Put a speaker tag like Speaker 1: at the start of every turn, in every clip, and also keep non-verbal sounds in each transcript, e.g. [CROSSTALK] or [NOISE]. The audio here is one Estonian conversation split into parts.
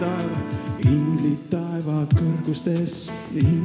Speaker 1: taeva, inglid taeva kõrgustes in....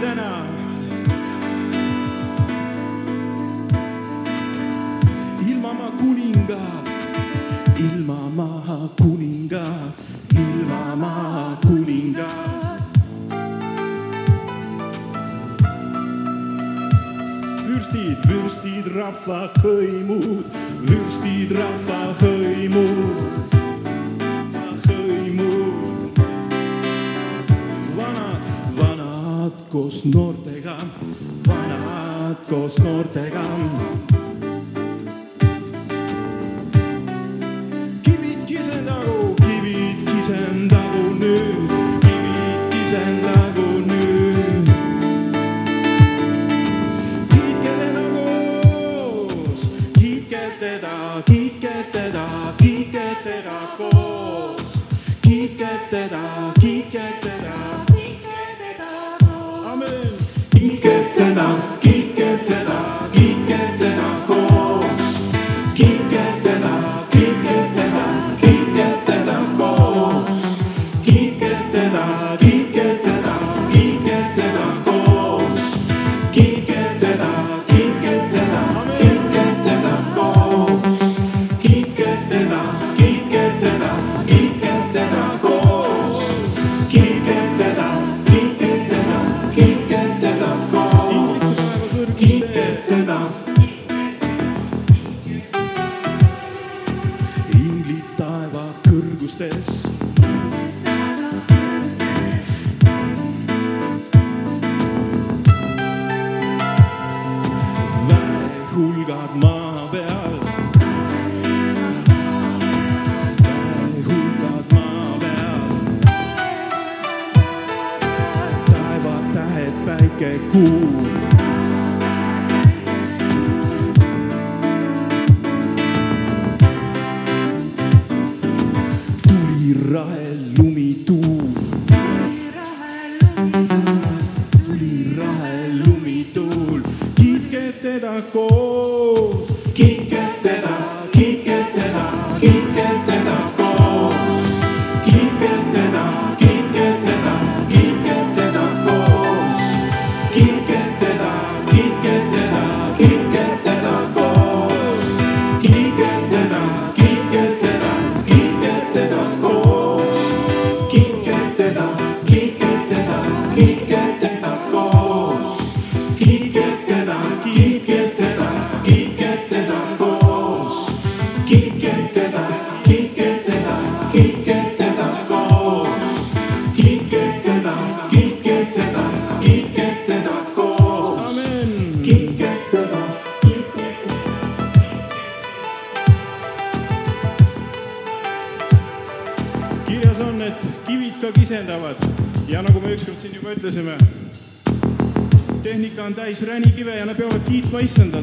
Speaker 1: täna. ilmamaa kuninga, ilmamaa kuninga, ilmamaa kuninga. vürstid, vürstid, rahva kõimud, vürstid, rahva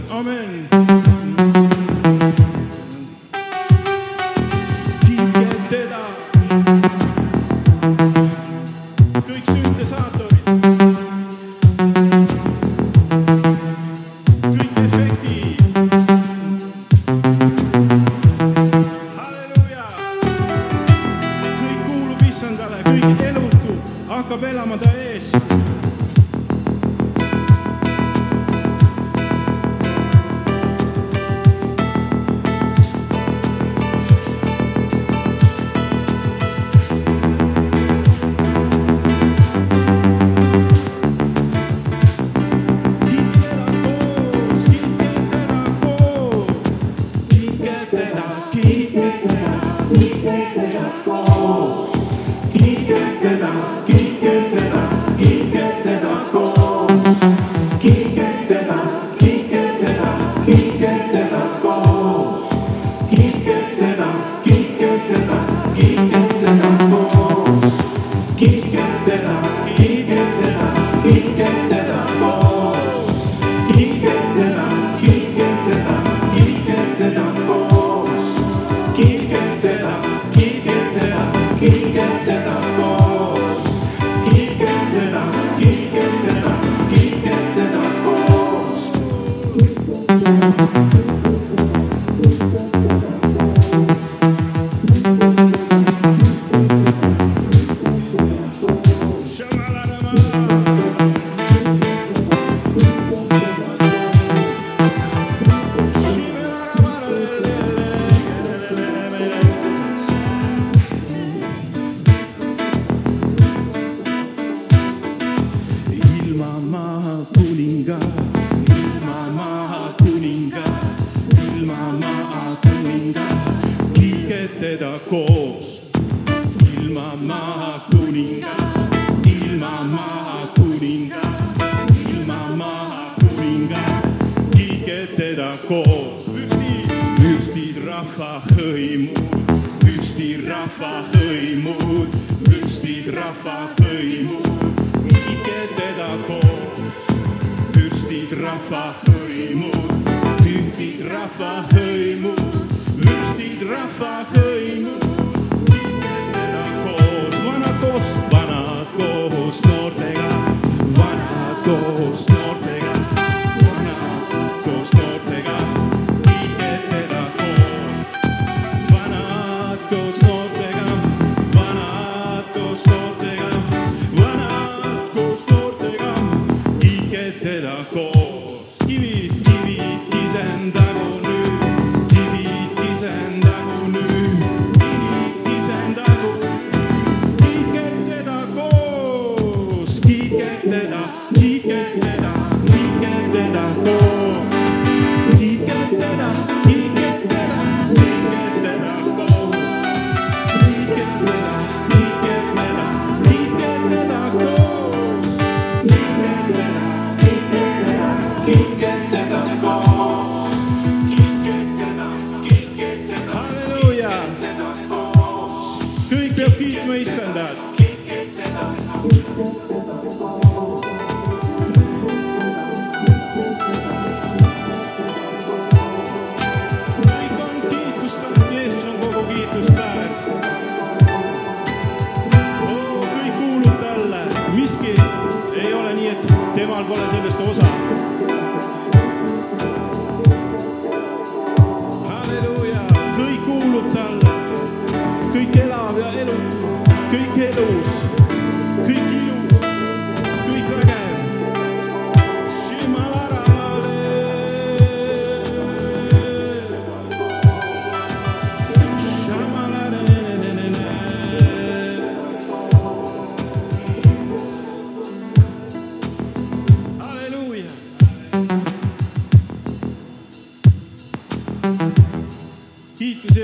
Speaker 1: Amen. King the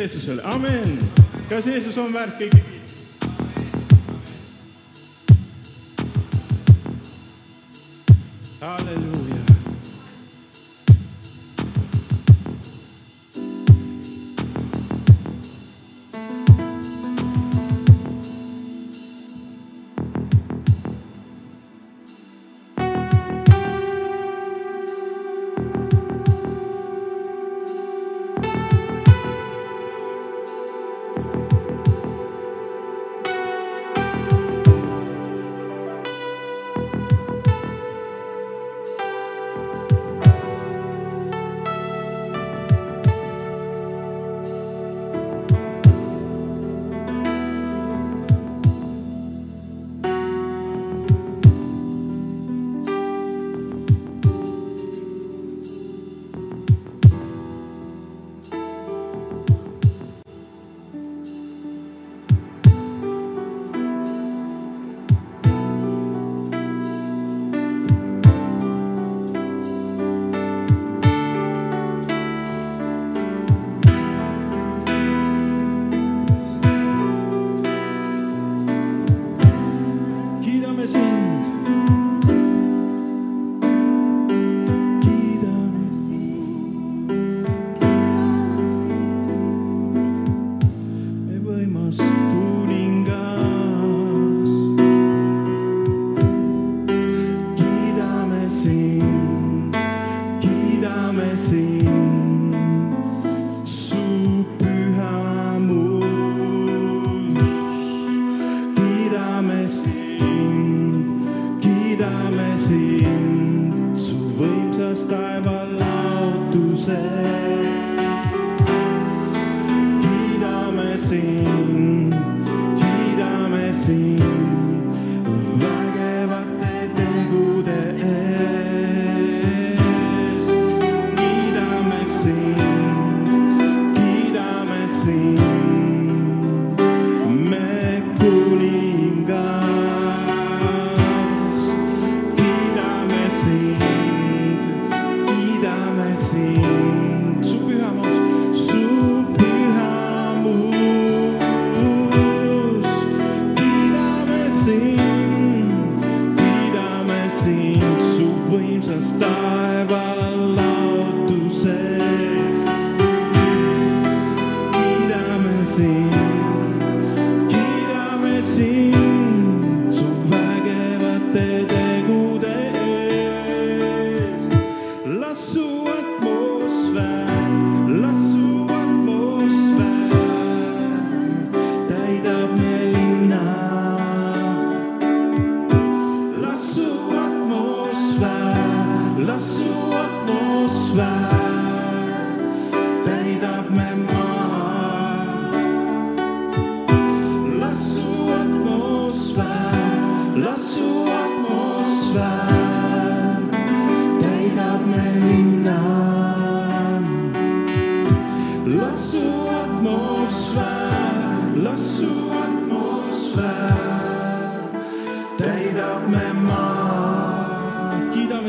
Speaker 1: Jeesusele, amin. kas Jeesus on väärt kõiki sind, zu wem das Taiwan laut du selbst.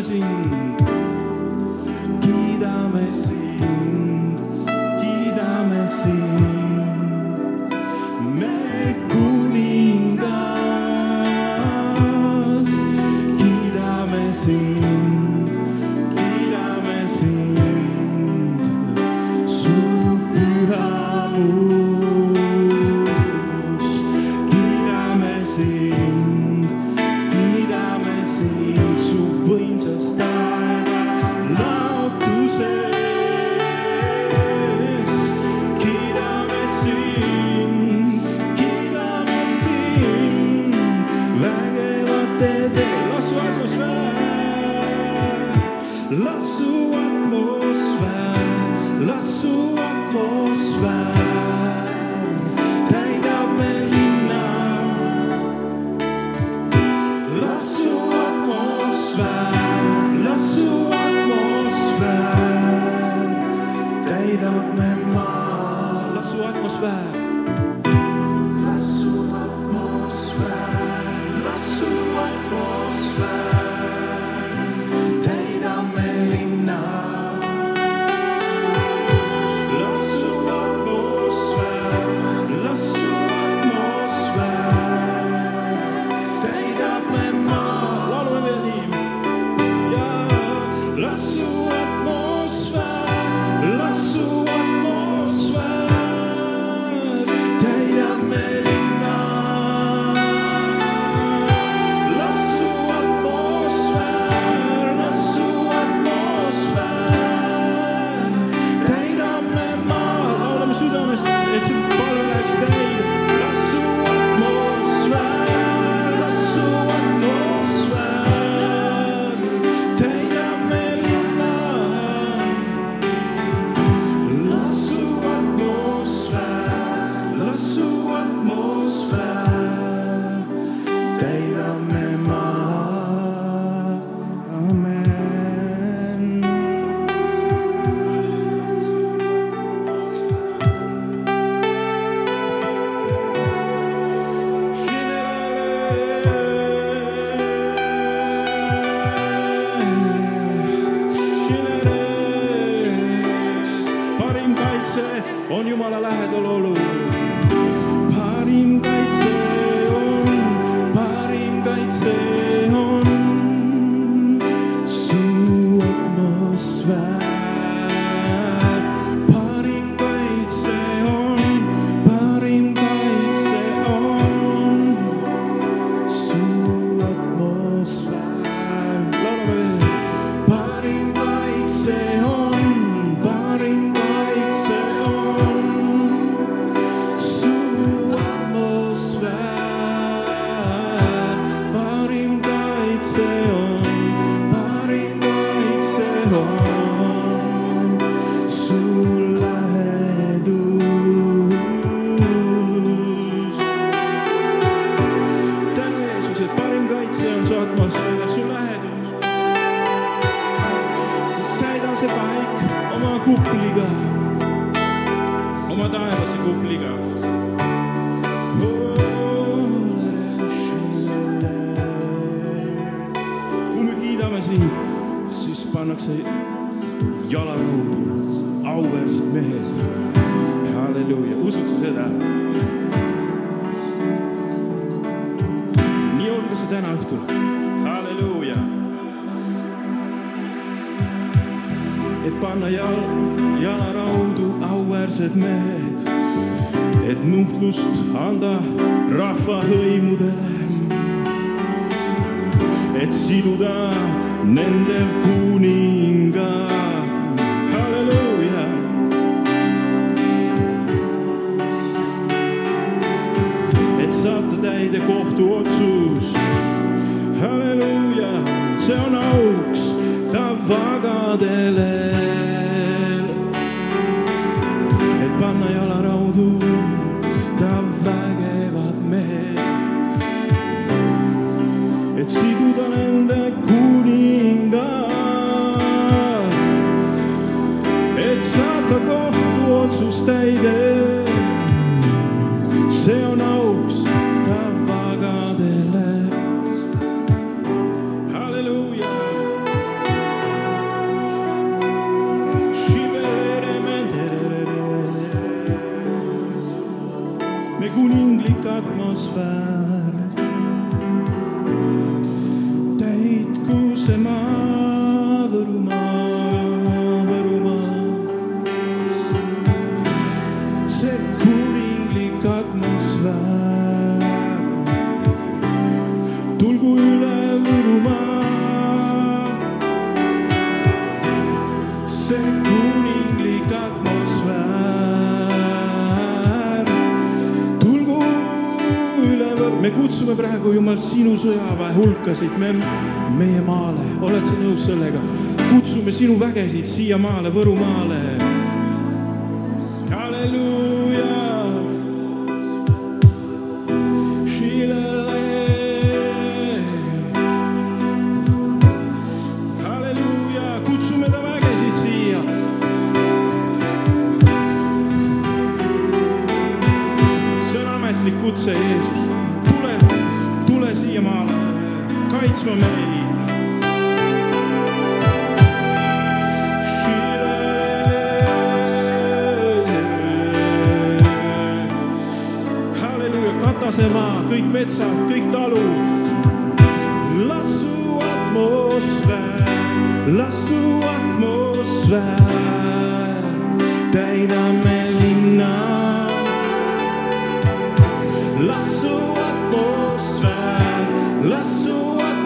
Speaker 1: 人きらめし Jumala sinu sõjaväe hulkasid me, meie maale, oled sa nõus sellega? kutsume sinu vägesid siia maale, Võrumaale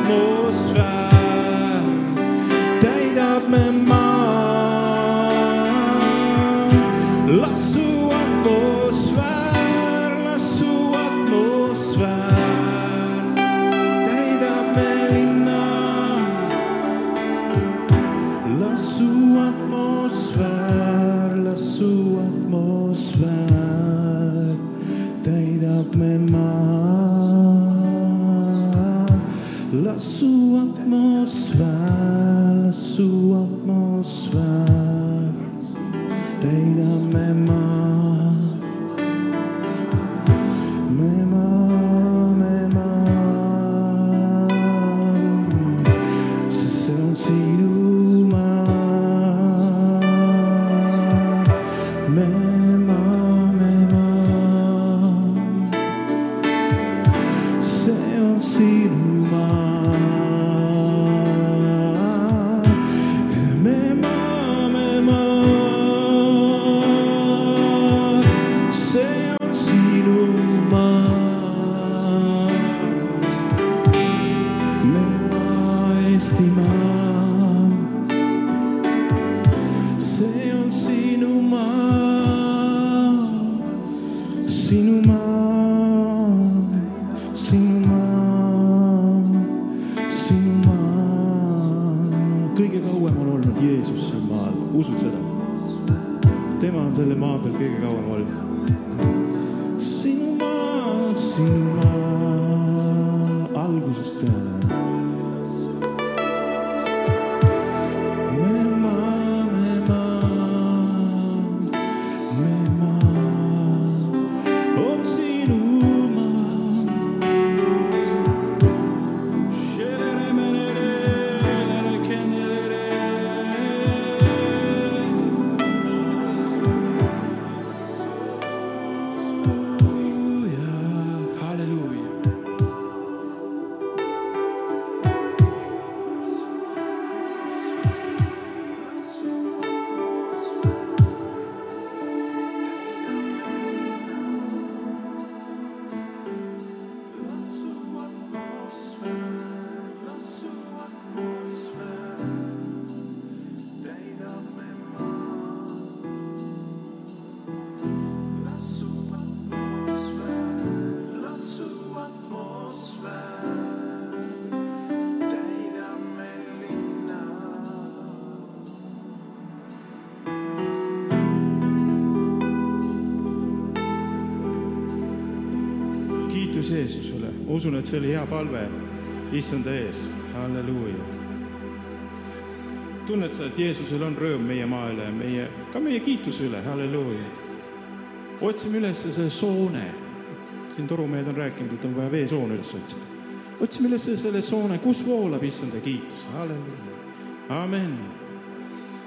Speaker 1: nos faz. tomorrow. Usun, et see oli hea palve. Issanda ees, halleluuja. tunned sa, et Jeesusel on rõõm meie maa üle, meie, ka meie kiituse üle, halleluuja. otsime üles selle soone, siin torumehed on rääkinud, et on vaja veesoon üles otsida. otsime üles selle soone, kus voolab issanda kiitus, halleluuja, amen.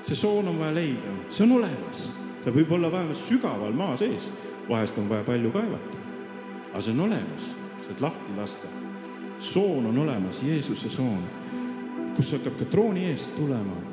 Speaker 1: see soon on vaja leida, see on olemas, see võib olla vähemalt sügaval maa sees, vahest on vaja palju kaevata. Aga see on olemas, saad lahti lasta. soon on olemas, Jeesuse soon, kus hakkab ka trooni eest tulema.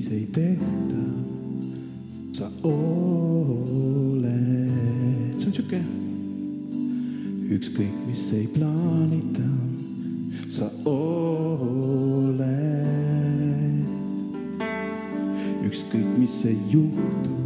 Speaker 1: Mis ei tehta, sa oled, see on sihuke. ükskõik mis ei plaanita, sa oled. ükskõik mis ei juhtu,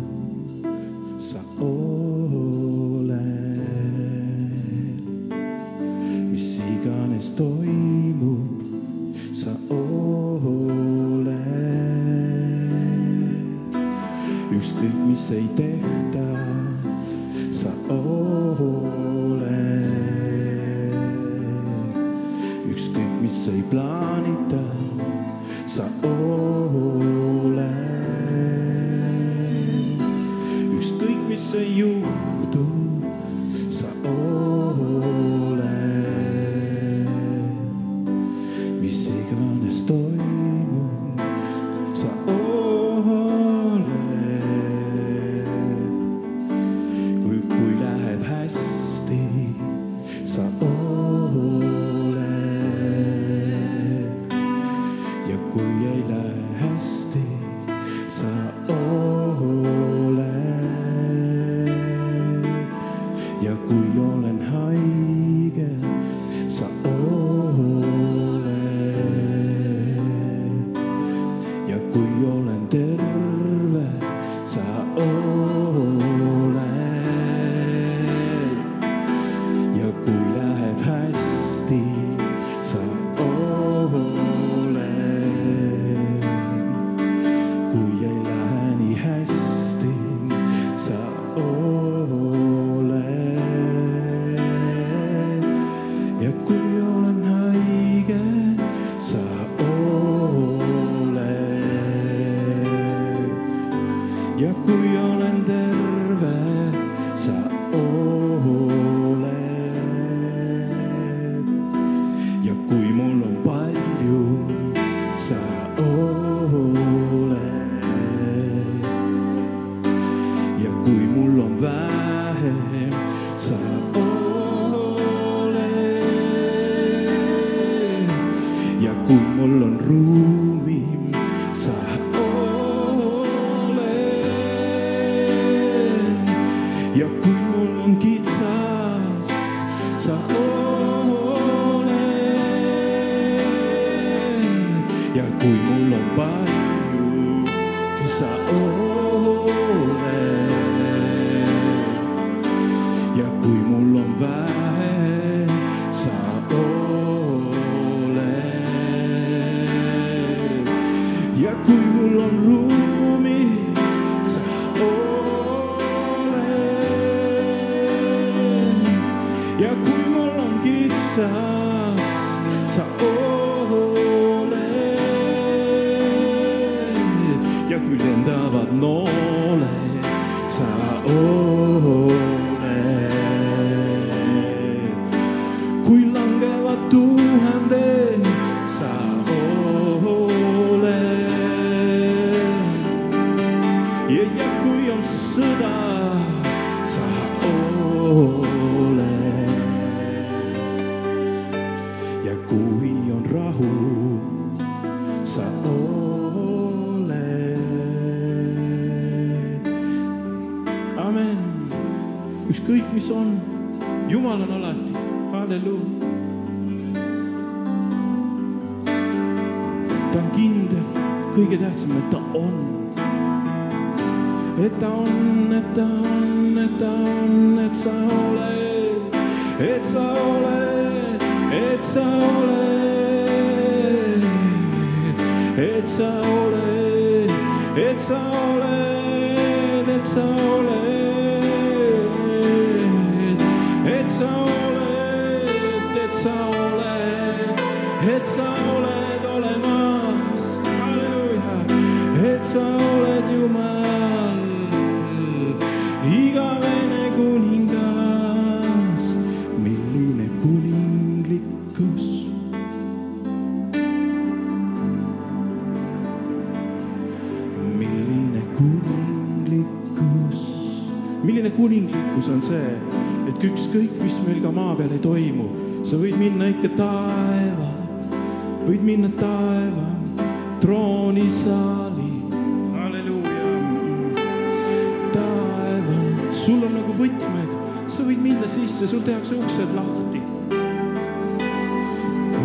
Speaker 1: sinna sisse, sul tehakse uksed lahti.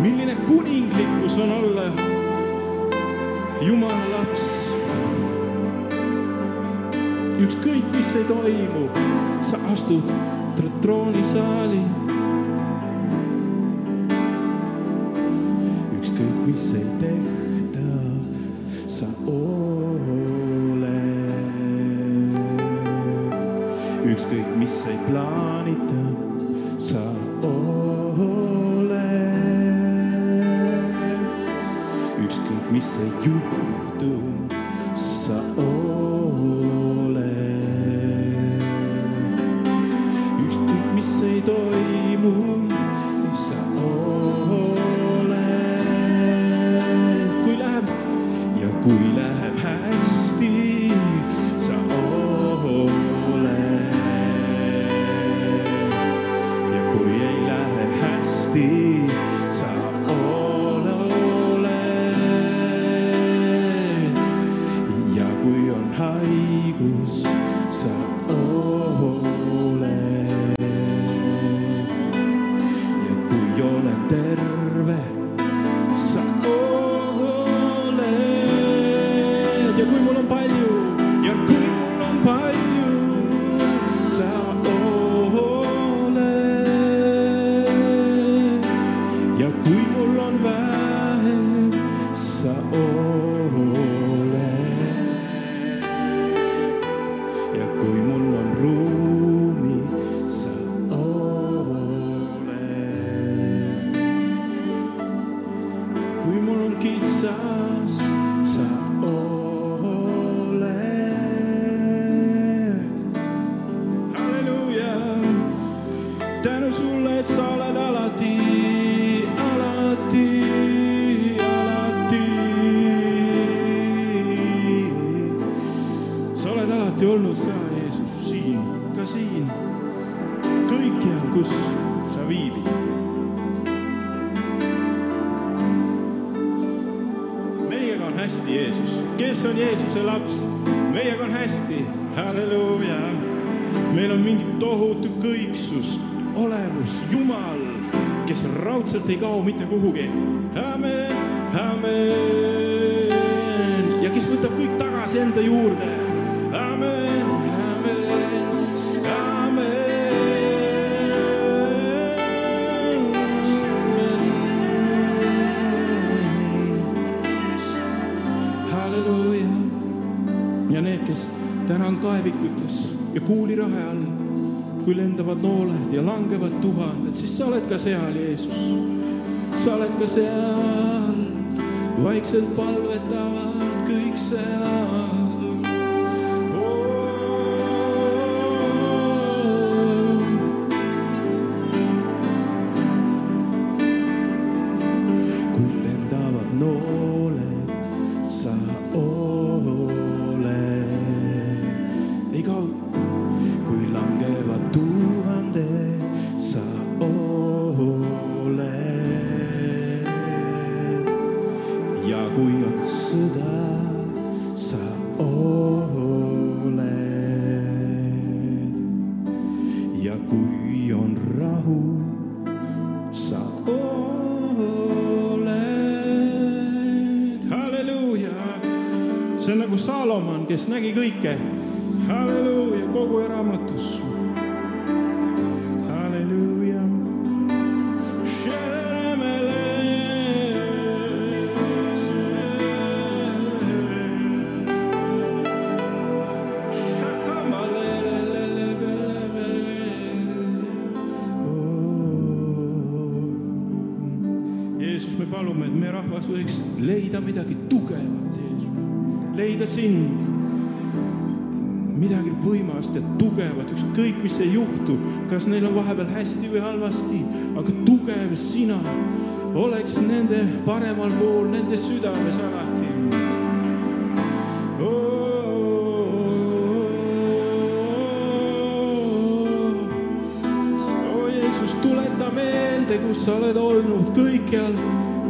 Speaker 1: milline kuninglikkus on olla Jumala laps. ükskõik, mis ei toimu, sa astud troonisaali. ükskõik, mis ei tehta, sa oled. ükskõik, mis ei plaanita. mi se yurdu sa o tuhanded, siis sa oled ka seal, ükskõik mis ei juhtu, kas neil on vahepeal hästi või halvasti, aga tugev sina oleks nende paremal pool, nende südames alati. meelde, kus sa oled olnud kõikjal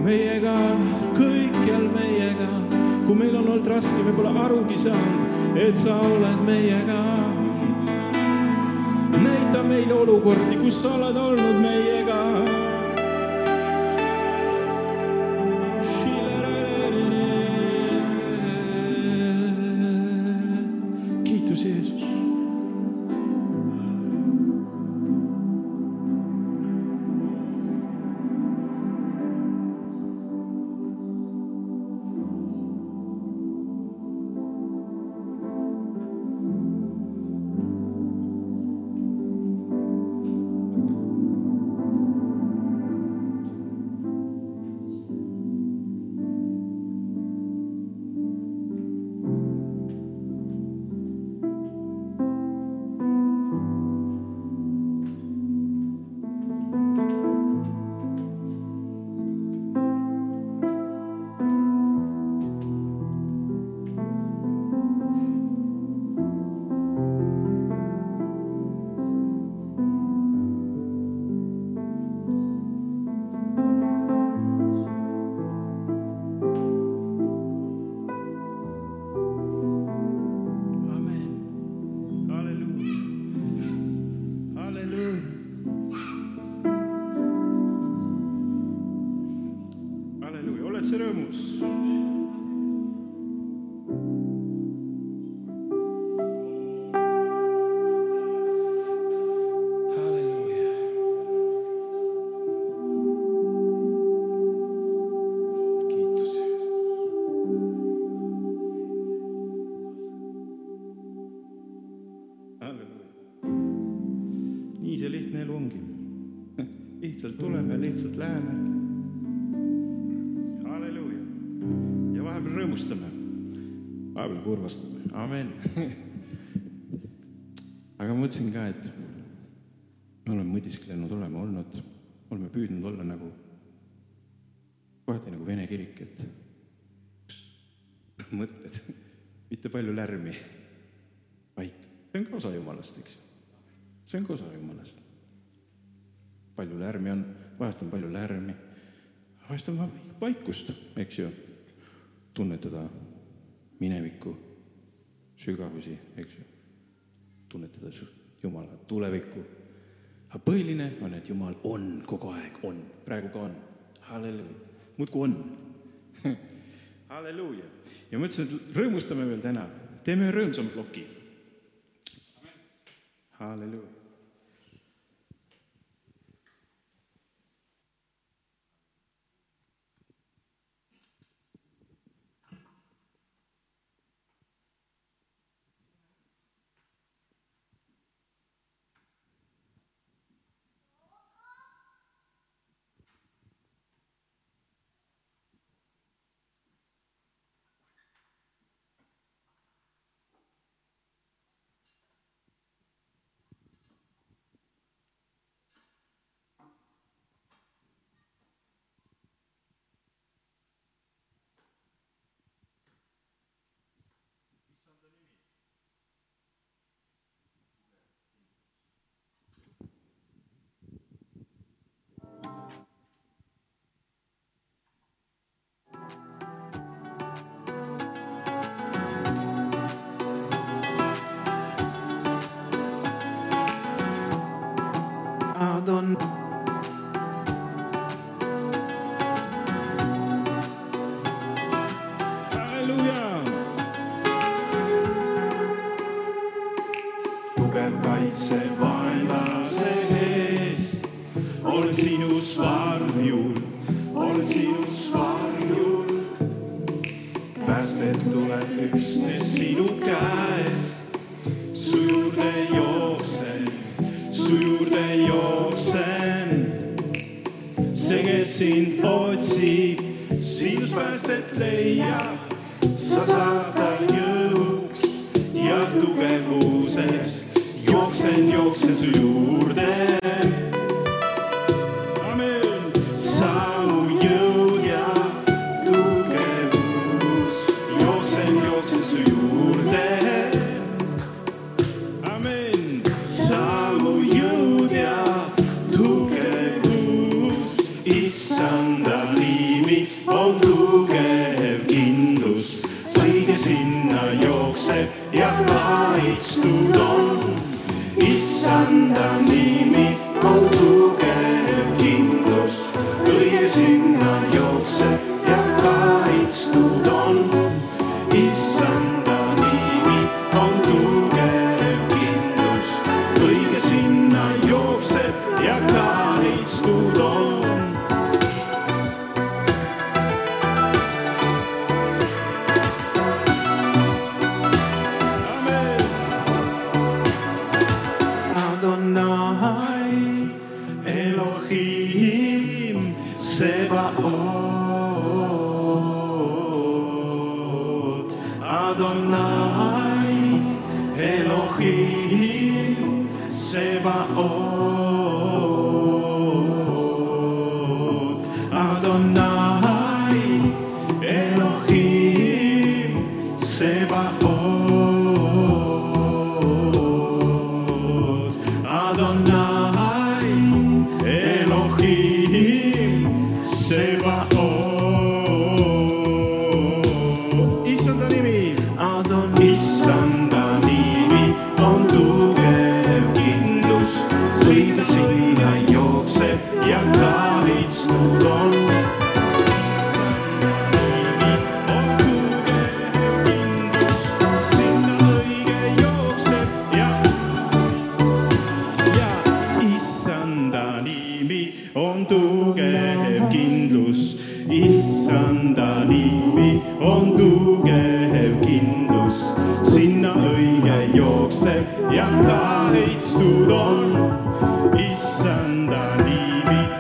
Speaker 1: meiega, kõikjal meiega. kui meil on olnud raske, me pole arugi saanud, et sa oled meiega. Näita meile olukordi, kus sa oled olnud meiega. Elu ongi. lihtsalt tuleme, lihtsalt läheme. halleluuja. ja vahepeal rõõmustame, vahepeal kurvastame, amen. aga ma mõtlesin ka, et me oleme mõtisklenud, oleme olnud, oleme püüdnud olla nagu, kohati nagu vene kirik, et mõtted, mitte palju lärmi vaik, see on ka osa Jumalast, eks ju. see on ka osa Jumalast. Palju lärmi on, vahest on palju lärmi, vahest on vaikust, eks ju, tunnetada mineviku sügavusi, eks ju, tunnetada Jumala tulevikku. aga põhiline on, et Jumal on kogu aeg, on, praegu ka on, halleluuja, muudkui on. [LAUGHS] halleluuja. Ja mõtlesin, et rõõmustame veel täna, teeme ühe rõõmsama ploki. Halleluuja. be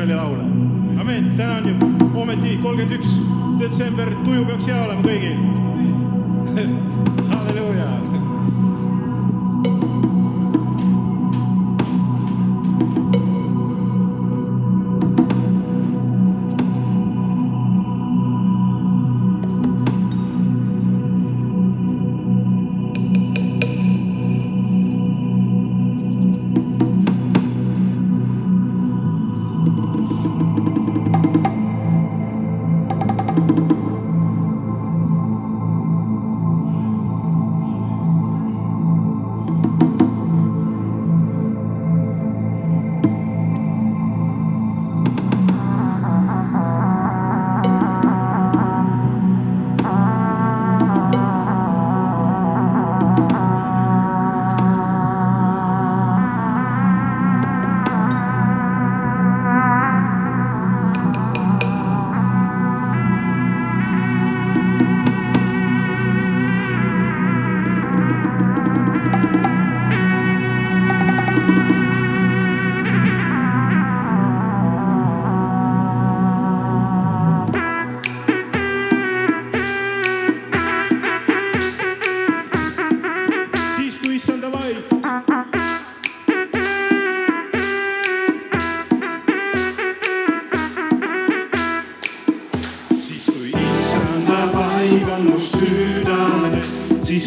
Speaker 1: Iisraeli laule. amin, täna on ju. Ometi kolmkümmend üks detsember, tuju peaks hea olema kõigil. [LAUGHS]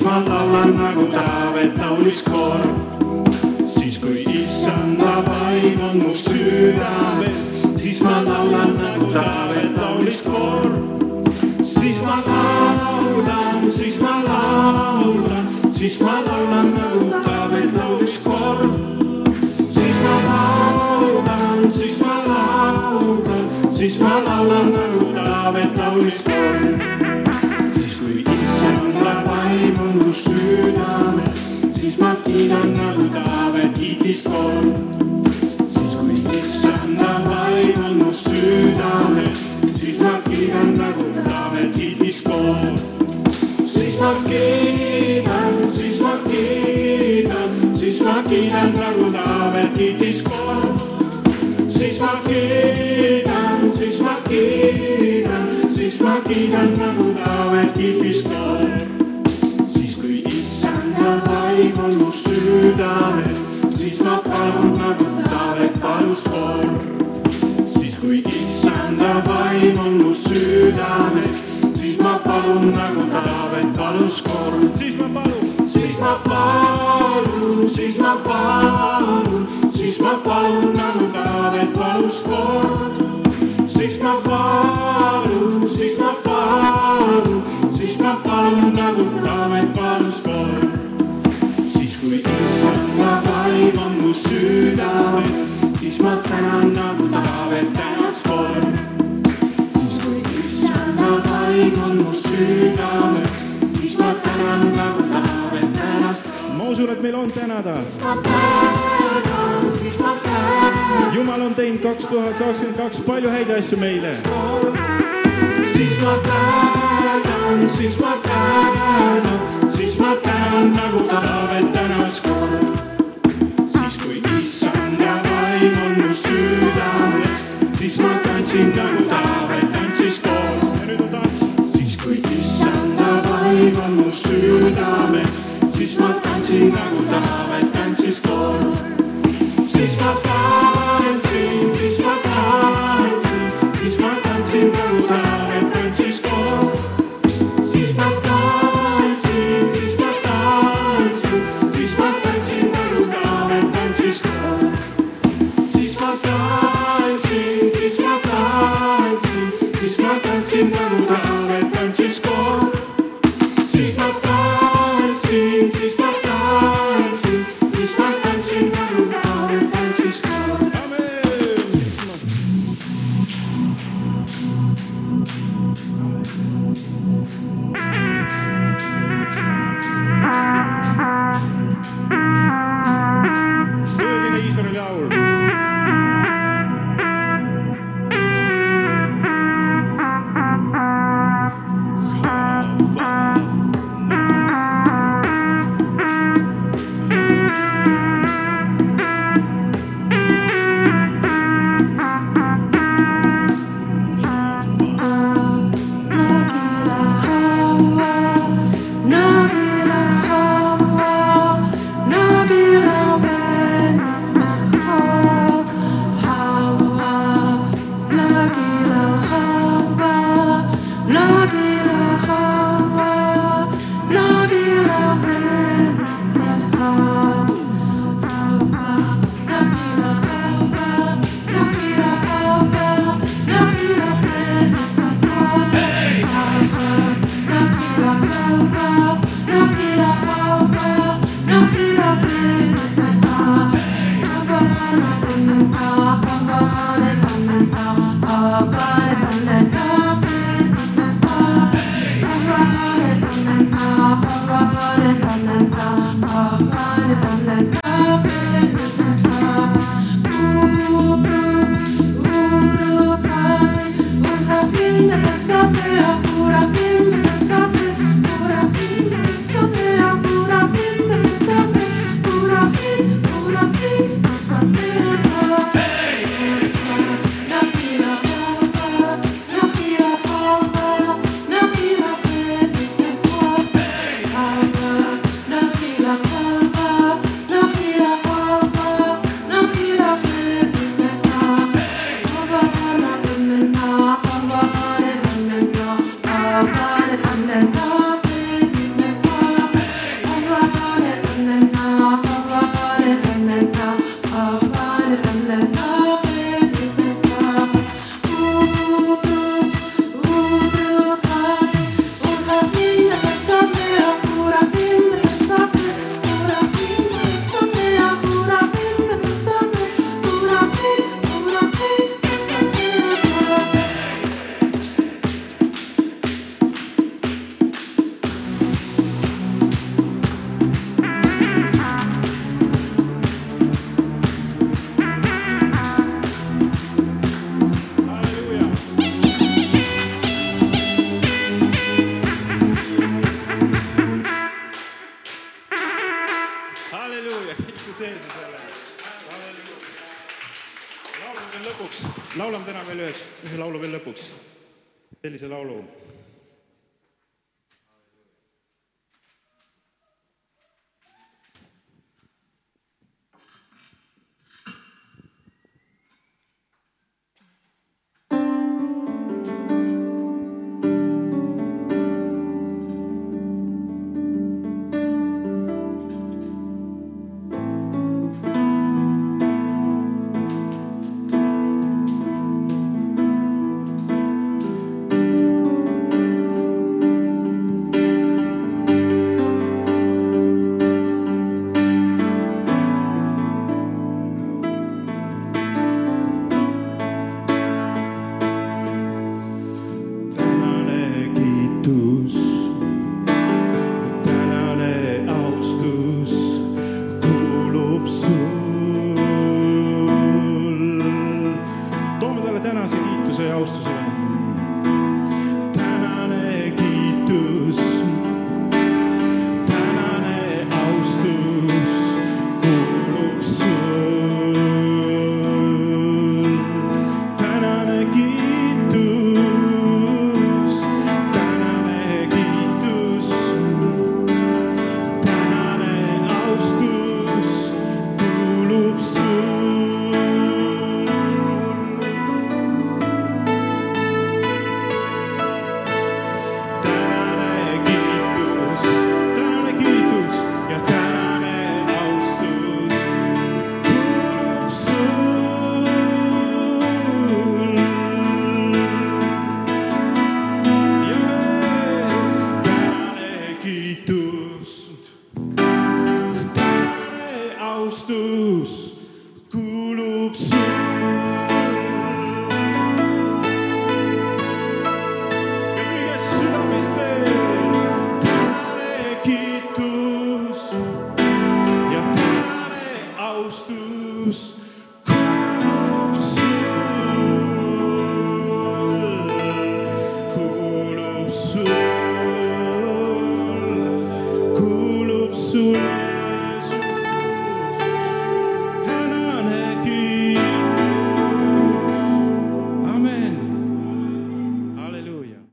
Speaker 1: ma laulan nagu Taavet laulis koor. siis kui issanda vaim on mu südames, siis ma laulan nagu Taavet laulis koor. siis ma laulan, siis ma laulan, siis ma laulan nagu Taavet laulis koor. siis ma laulan, siis ma laulan, siis ma laulan nagu Taavet laulis koor. Mu südames, siis ma kiidan nagu Taavet kiitis koor. siis kui issanda vaim on mu südames, siis ma kiidan nagu Taavet kiitis koor. siis ma kiidan, siis ma kiidan, siis ma kiidan nagu Taavet kiitis koor. siis ma kiidan, siis ma kiidan, siis ma kiidan nagu Taavet kiitis koor. On mu südames, siis ma palun nagu Taavet palus kord. siis kui issanda vaim on mu südames, siis ma palun nagu Taavet palus kord. siis ma palun, siis ma palun, siis ma palun, siis ma palun nagu Taavet palus kord. siis ma palun, siis ma palun, siis ma palun nagu Taavet palus kord. südames, siis ma tänan nagu Taavet tänas kord. siis kui issanda vaim on mu südames, siis ma tänan nagu Taavet tänas. ma usun, et meil on tänada. jumal on teinud kaks tuhat kakskümmend kaks palju häid asju meile. siis ma tänan, siis ma tänan, siis ma tänan nagu Taavet tänas